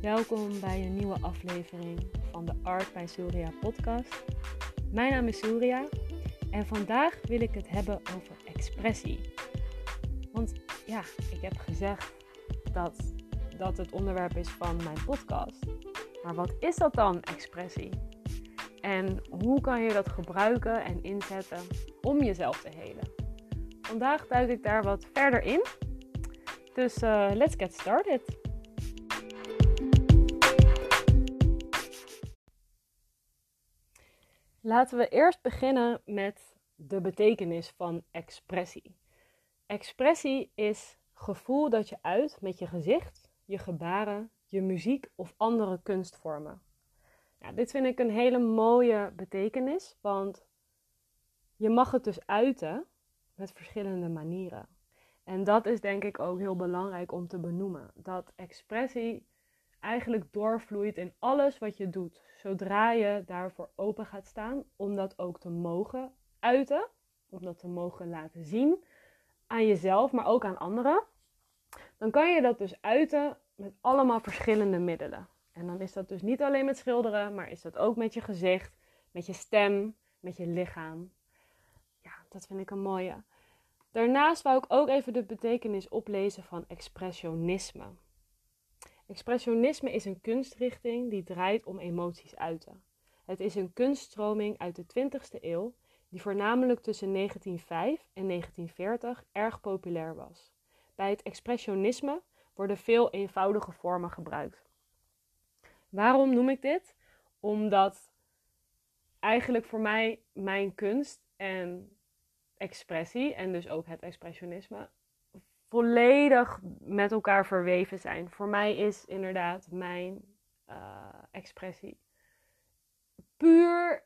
Welkom bij een nieuwe aflevering van de Art bij Surya podcast. Mijn naam is Surya en vandaag wil ik het hebben over expressie. Want ja, ik heb gezegd dat dat het onderwerp is van mijn podcast. Maar wat is dat dan, expressie? En hoe kan je dat gebruiken en inzetten om jezelf te helen? Vandaag duik ik daar wat verder in. Dus uh, let's get started. Laten we eerst beginnen met de betekenis van expressie. Expressie is gevoel dat je uit met je gezicht, je gebaren, je muziek of andere kunstvormen. Ja, dit vind ik een hele mooie betekenis, want je mag het dus uiten met verschillende manieren. En dat is denk ik ook heel belangrijk om te benoemen. Dat expressie eigenlijk doorvloeit in alles wat je doet. Zodra je daarvoor open gaat staan om dat ook te mogen uiten, om dat te mogen laten zien aan jezelf, maar ook aan anderen, dan kan je dat dus uiten met allemaal verschillende middelen. En dan is dat dus niet alleen met schilderen, maar is dat ook met je gezicht, met je stem, met je lichaam. Ja, dat vind ik een mooie. Daarnaast wou ik ook even de betekenis oplezen van expressionisme. Expressionisme is een kunstrichting die draait om emoties uiten. Het is een kunststroming uit de 20e eeuw die voornamelijk tussen 1905 en 1940 erg populair was. Bij het expressionisme worden veel eenvoudige vormen gebruikt. Waarom noem ik dit? Omdat eigenlijk voor mij mijn kunst en expressie en dus ook het expressionisme volledig met elkaar verweven zijn. Voor mij is inderdaad mijn uh, expressie puur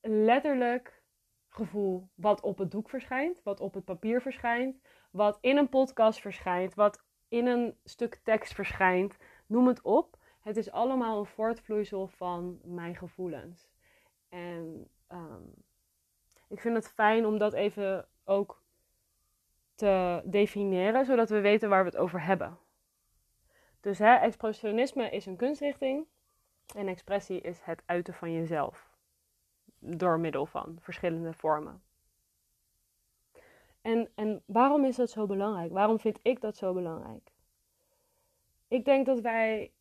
letterlijk gevoel wat op het doek verschijnt, wat op het papier verschijnt, wat in een podcast verschijnt, wat in een stuk tekst verschijnt. Noem het op. Het is allemaal een voortvloeisel van mijn gevoelens. En um, ik vind het fijn om dat even ook te definiëren, zodat we weten waar we het over hebben. Dus hè, expressionisme is een kunstrichting en expressie is het uiten van jezelf door middel van verschillende vormen. En, en waarom is dat zo belangrijk? Waarom vind ik dat zo belangrijk? Ik denk dat wij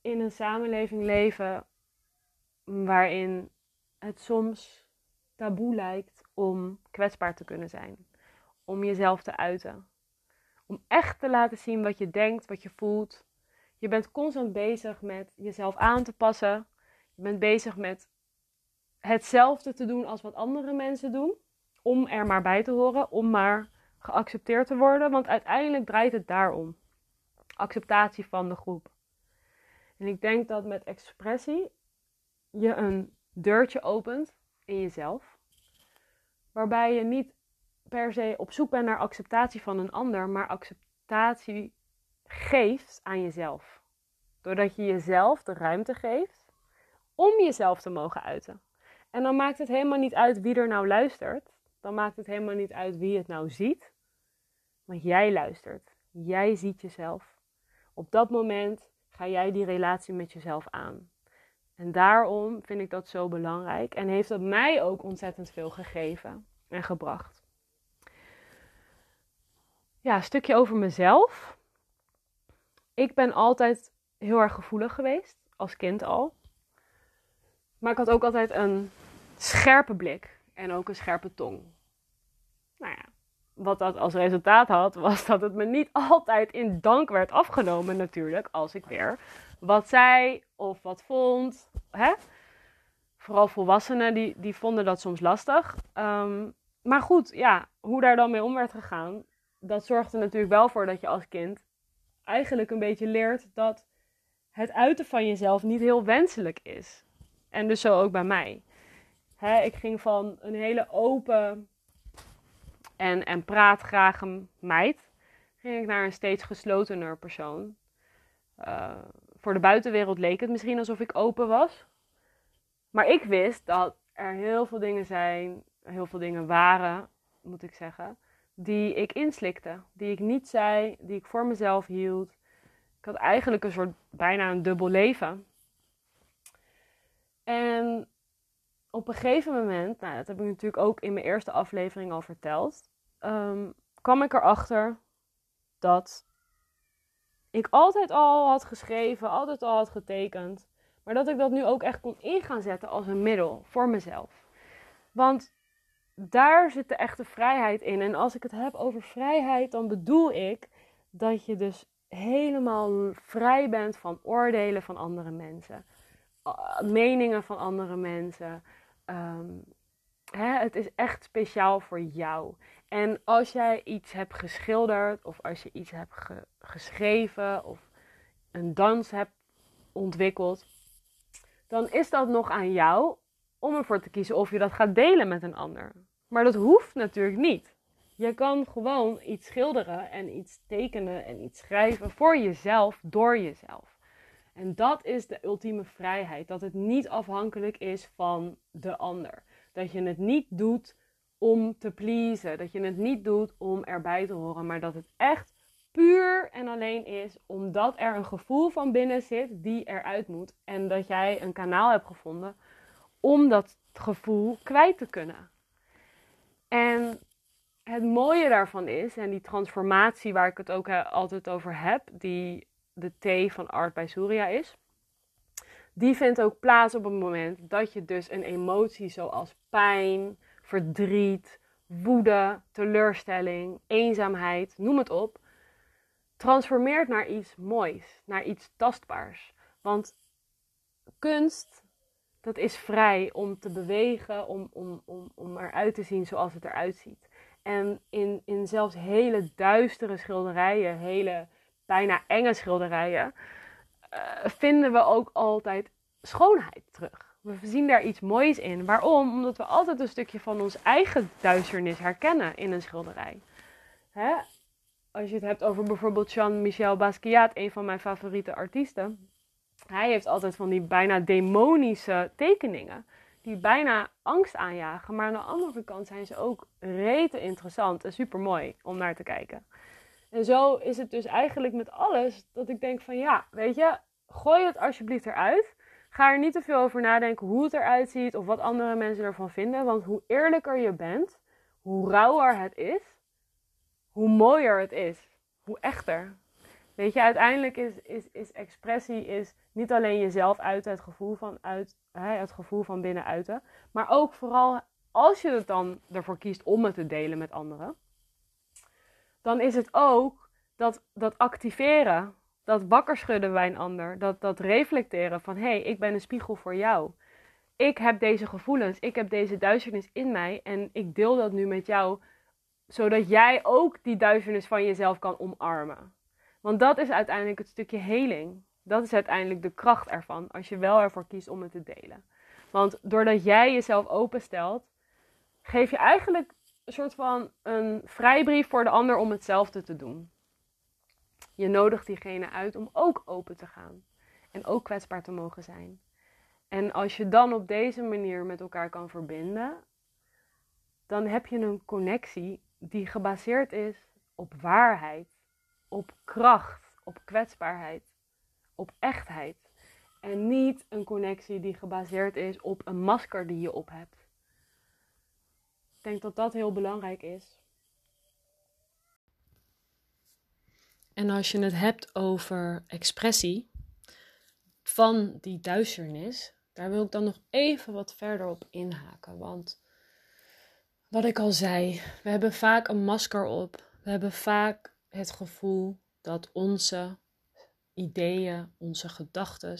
in een samenleving leven waarin het soms taboe lijkt om kwetsbaar te kunnen zijn om jezelf te uiten. Om echt te laten zien wat je denkt, wat je voelt. Je bent constant bezig met jezelf aan te passen. Je bent bezig met hetzelfde te doen als wat andere mensen doen. Om er maar bij te horen, om maar geaccepteerd te worden. Want uiteindelijk draait het daarom. Acceptatie van de groep. En ik denk dat met expressie je een deurtje opent in jezelf. Waarbij je niet per se op zoek bent naar acceptatie van een ander, maar acceptatie geeft aan jezelf. Doordat je jezelf de ruimte geeft om jezelf te mogen uiten. En dan maakt het helemaal niet uit wie er nou luistert. Dan maakt het helemaal niet uit wie het nou ziet. Want jij luistert. Jij ziet jezelf. Op dat moment ga jij die relatie met jezelf aan. En daarom vind ik dat zo belangrijk. En heeft dat mij ook ontzettend veel gegeven en gebracht ja, een stukje over mezelf. Ik ben altijd heel erg gevoelig geweest, als kind al. Maar ik had ook altijd een scherpe blik en ook een scherpe tong. Nou ja, wat dat als resultaat had, was dat het me niet altijd in dank werd afgenomen, natuurlijk, als ik weer wat zei of wat vond. Hè? Vooral volwassenen, die, die vonden dat soms lastig. Um, maar goed, ja, hoe daar dan mee om werd gegaan, dat zorgt er natuurlijk wel voor dat je als kind eigenlijk een beetje leert dat het uiten van jezelf niet heel wenselijk is. En dus zo ook bij mij. ik ging van een hele open en, en meid, ging ik naar een steeds geslotener persoon. Uh, voor de buitenwereld leek het misschien alsof ik open was. Maar ik wist dat er heel veel dingen zijn, heel veel dingen waren, moet ik zeggen, die ik inslikte, die ik niet zei, die ik voor mezelf hield, Ik had eigenlijk een soort bijna een dubbel leven. En op een gegeven moment, nou, dat heb ik natuurlijk ook in mijn eerste aflevering al verteld, um, kwam ik erachter dat ik altijd al had geschreven, altijd al had getekend, maar dat ik dat nu ook echt kon in gaan zetten als een middel voor mezelf. Want daar zit de echte vrijheid in. En als ik het heb over vrijheid, dan bedoel ik dat je dus helemaal vrij bent van oordelen van andere mensen, meningen van andere mensen. Ehm, hè, het is echt speciaal voor jou. En als jij iets hebt geschilderd, of als je iets hebt geschreven, of een dans hebt ontwikkeld, dan is dat nog aan jou om ervoor te kiezen of je dat gaat delen met een ander. Maar dat hoeft natuurlijk niet. Je kan gewoon iets schilderen en iets tekenen en iets schrijven voor jezelf, door jezelf. En dat is de ultieme vrijheid. Dat het niet afhankelijk is van de ander. Dat je het niet doet om te pleasen. Dat je het niet doet om erbij te horen. Maar dat het echt puur en alleen is omdat er een gevoel van binnen zit die eruit moet. En dat jij een kanaal hebt gevonden om dat gevoel kwijt te kunnen. En het mooie daarvan is, en die transformatie waar ik het ook eh, altijd over heb, die de T van Art bij Surya is, die vindt ook plaats op het moment dat je dus een emotie zoals pijn, verdriet, woede, teleurstelling, eenzaamheid, noem het op, transformeert naar iets moois, naar iets tastbaars. Want kunst, dat is vrij om te bewegen, om, om, om, om eruit te zien zoals het eruit ziet. En in, in zelfs hele duistere schilderijen, hele bijna enge schilderijen, uh, vinden we ook altijd schoonheid terug. We zien daar iets moois in. Waarom? Omdat we altijd een stukje van ons eigen duisternis herkennen in een schilderij. Hè? Als je het hebt over bijvoorbeeld Jean-Michel Basquiat, een van mijn favoriete artiesten. Hij heeft altijd van die bijna demonische tekeningen die bijna angst aanjagen. Maar aan de andere kant zijn ze ook rete interessant en super mooi om naar te kijken. En zo is het dus eigenlijk met alles dat ik denk van ja, weet je, gooi het alsjeblieft eruit. Ga er niet te veel over nadenken hoe het eruit ziet of wat andere mensen ervan vinden. Want hoe eerlijker je bent, hoe rauwer het is, hoe mooier het is. Hoe echter. Weet je, uiteindelijk is, is, is expressie is niet alleen jezelf uiten, het gevoel van, uit, hè, het gevoel van binnen uiten. Maar ook vooral als je het dan ervoor kiest om het te delen met anderen. Dan is het ook dat, dat activeren, dat wakker schudden bij een ander. Dat, dat reflecteren van hé, hey, ik ben een spiegel voor jou. Ik heb deze gevoelens, ik heb deze duisternis in mij en ik deel dat nu met jou. Zodat jij ook die duisternis van jezelf kan omarmen. Want dat is uiteindelijk het stukje heling. Dat is uiteindelijk de kracht ervan, als je wel ervoor kiest om het te delen. Want doordat jij jezelf openstelt, geef je eigenlijk een soort van een vrijbrief voor de ander om hetzelfde te doen. Je nodigt diegene uit om ook open te gaan en ook kwetsbaar te mogen zijn. En als je dan op deze manier met elkaar kan verbinden, dan heb je een connectie die gebaseerd is op waarheid, op kracht, op kwetsbaarheid op echtheid. En niet een connectie die gebaseerd is op een masker die je op hebt. Ik denk dat dat heel belangrijk is. En als je het hebt over expressie van die duisternis, daar wil ik dan nog even wat verder op inhaken. Want wat ik al zei, we hebben vaak een masker op. We hebben vaak het gevoel dat onze ideeën, onze gedachten,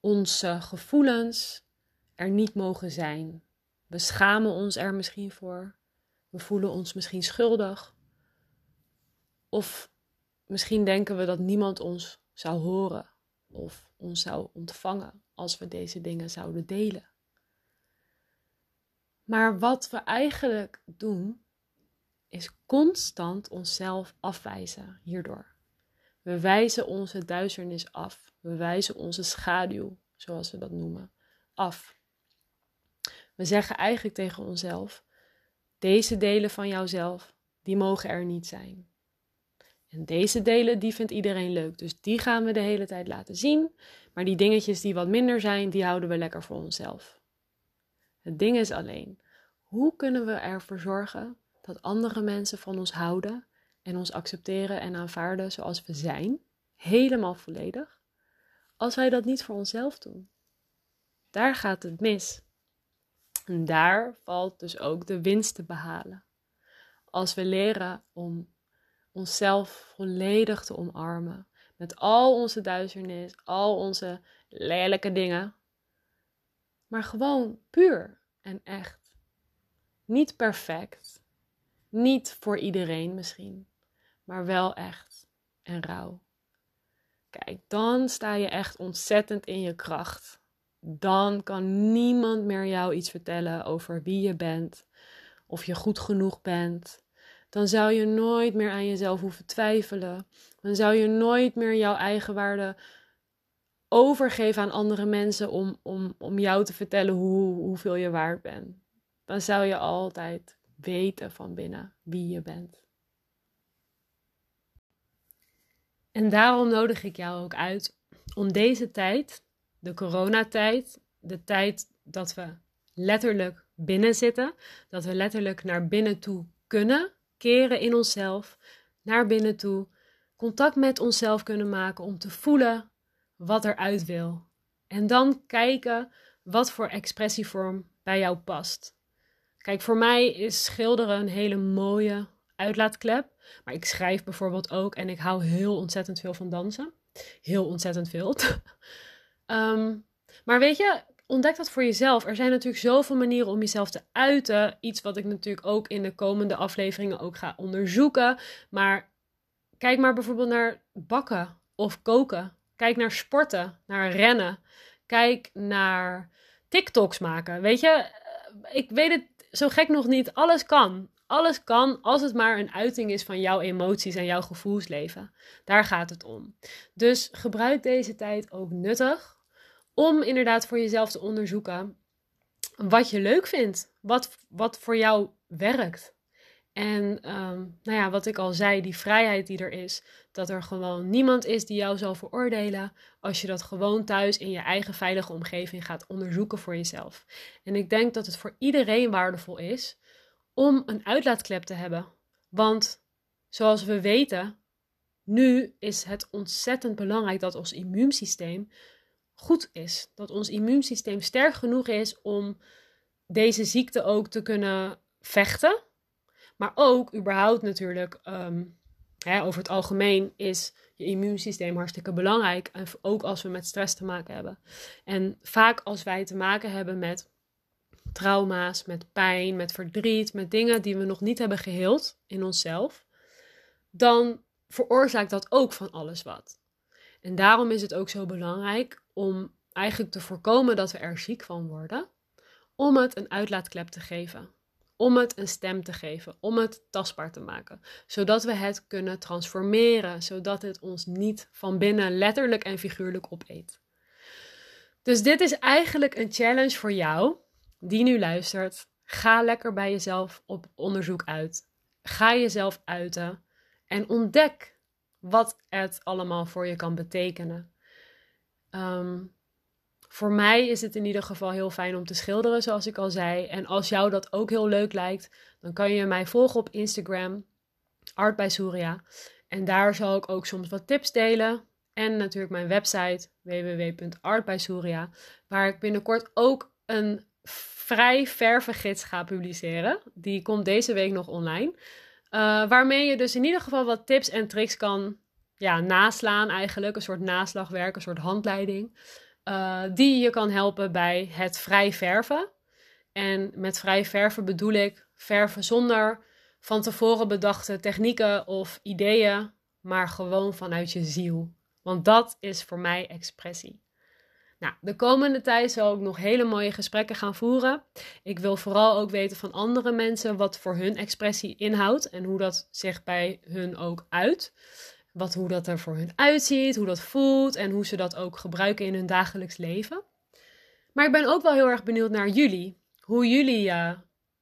onze gevoelens er niet mogen zijn. We schamen ons er misschien voor. We voelen ons misschien schuldig. Of misschien denken we dat niemand ons zou horen of ons zou ontvangen als we deze dingen zouden delen. Maar wat we eigenlijk doen, is constant onszelf afwijzen hierdoor. We wijzen onze duisternis af. We wijzen onze schaduw, zoals we dat noemen, af. We zeggen eigenlijk tegen onszelf: deze delen van jouzelf, die mogen er niet zijn. En deze delen, die vindt iedereen leuk. Dus die gaan we de hele tijd laten zien. Maar die dingetjes die wat minder zijn, die houden we lekker voor onszelf. Het ding is alleen, hoe kunnen we ervoor zorgen dat andere mensen van ons houden en ons accepteren en aanvaarden zoals we zijn, helemaal volledig, als wij dat niet voor onszelf doen? Daar gaat het mis. En daar valt dus ook de winst te behalen. Als we leren om onszelf volledig te omarmen, met al onze duisternis, al onze lelijke dingen, maar gewoon puur en echt. Niet perfect, niet voor iedereen misschien, maar wel echt en rauw. Kijk, dan sta je echt ontzettend in je kracht. Dan kan niemand meer jou iets vertellen over wie je bent, of je goed genoeg bent. Dan zou je nooit meer aan jezelf hoeven twijfelen. Dan zou je nooit meer jouw eigen waarde overgeven aan andere mensen om, om, om jou te vertellen hoe, hoeveel je waard bent. Dan zou je altijd weten van binnen wie je bent. En daarom nodig ik jou ook uit om deze tijd, de coronatijd, de tijd dat we letterlijk binnen zitten, dat we letterlijk naar binnen toe kunnen keren in onszelf, naar binnen toe, contact met onszelf kunnen maken om te voelen wat eruit wil. En dan kijken wat voor expressievorm bij jou past. Kijk, voor mij is schilderen een hele mooie uitlaatklep. Maar ik schrijf bijvoorbeeld ook en ik hou heel ontzettend veel van dansen. Heel ontzettend veel. um, maar weet je, ontdek dat voor jezelf. Er zijn natuurlijk zoveel manieren om jezelf te uiten. Iets wat ik natuurlijk ook in de komende afleveringen ook ga onderzoeken. Maar kijk maar bijvoorbeeld naar bakken of koken. Kijk naar sporten, naar rennen. Kijk naar TikToks maken. Weet je, eh, ik weet het zo gek nog niet. Alles kan. Alles kan als het maar een uiting is van jouw emoties en jouw gevoelsleven. Daar gaat het om. Dus gebruik deze tijd ook nuttig om inderdaad voor jezelf te onderzoeken wat je leuk vindt. Wat, wat voor jou werkt. En ehm, nou ja, wat ik al zei, die vrijheid die er is, dat er gewoon niemand is die jou zal veroordelen als je dat gewoon thuis in je eigen veilige omgeving gaat onderzoeken voor jezelf. En ik denk dat het voor iedereen waardevol is om een uitlaatklep te hebben. Want zoals we weten, nu is het ontzettend belangrijk dat ons immuunsysteem goed is. Dat ons immuunsysteem sterk genoeg is om deze ziekte ook te kunnen vechten maar ook überhaupt natuurlijk, ehm, hè, over het algemeen is je immuunsysteem hartstikke belangrijk. Ook als we met stress te maken hebben. En vaak als wij te maken hebben met trauma's, met pijn, met verdriet, met dingen die we nog niet hebben geheeld in onszelf, dan veroorzaakt dat ook van alles wat. En daarom is het ook zo belangrijk om eigenlijk te voorkomen dat we er ziek van worden, om het een uitlaatklep te geven om het een stem te geven, om het tastbaar te maken, zodat we het kunnen transformeren, zodat het ons niet van binnen letterlijk en figuurlijk opeet. Dus dit is eigenlijk een challenge voor jou die nu luistert. Ga lekker bij jezelf op onderzoek uit. Ga jezelf uiten en ontdek wat het allemaal voor je kan betekenen. Um, voor mij is het in ieder geval heel fijn om te schilderen, zoals ik al zei. En als jou dat ook heel leuk lijkt, dan kan je mij volgen op Instagram, Art. En daar zal ik ook soms wat tips delen. En natuurlijk mijn website www.artbijsurya, waar ik binnenkort ook een vrij vervengids ga publiceren. Die komt deze week nog online. Uh, waarmee je dus in ieder geval wat tips en tricks kan ja, naslaan eigenlijk. Een soort naslagwerk, een soort handleiding. Eh, die je kan helpen bij het vrij verven. En met vrij verven bedoel ik verven zonder van tevoren bedachte technieken of ideeën, maar gewoon vanuit je ziel. Want dat is voor mij expressie. Nou, de komende tijd zal ik nog hele mooie gesprekken gaan voeren. Ik wil vooral ook weten van andere mensen wat voor hun expressie inhoudt en hoe dat zich bij hun ook uit wat, hoe dat er voor hun uitziet, hoe dat voelt en hoe ze dat ook gebruiken in hun dagelijks leven. Maar ik ben ook wel heel erg benieuwd naar jullie. Hoe jullie uh,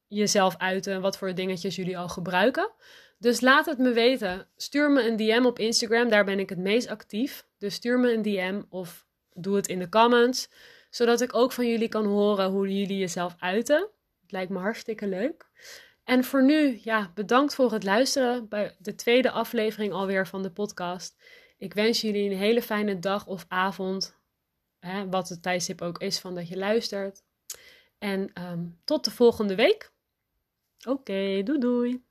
jezelf uiten, wat voor dingetjes jullie al gebruiken. Dus laat het me weten. Stuur me een DM op Instagram, daar ben ik het meest actief. Dus stuur me een DM of doe het in de comments, zodat ik ook van jullie kan horen hoe jullie jezelf uiten. Het lijkt me hartstikke leuk. En voor nu, ja, bedankt voor het luisteren bij de tweede aflevering alweer van de podcast. Ik wens jullie een hele fijne dag of avond, hè, wat het tijdstip ook is van dat je luistert. En um, tot de volgende week. Oké, doei doei.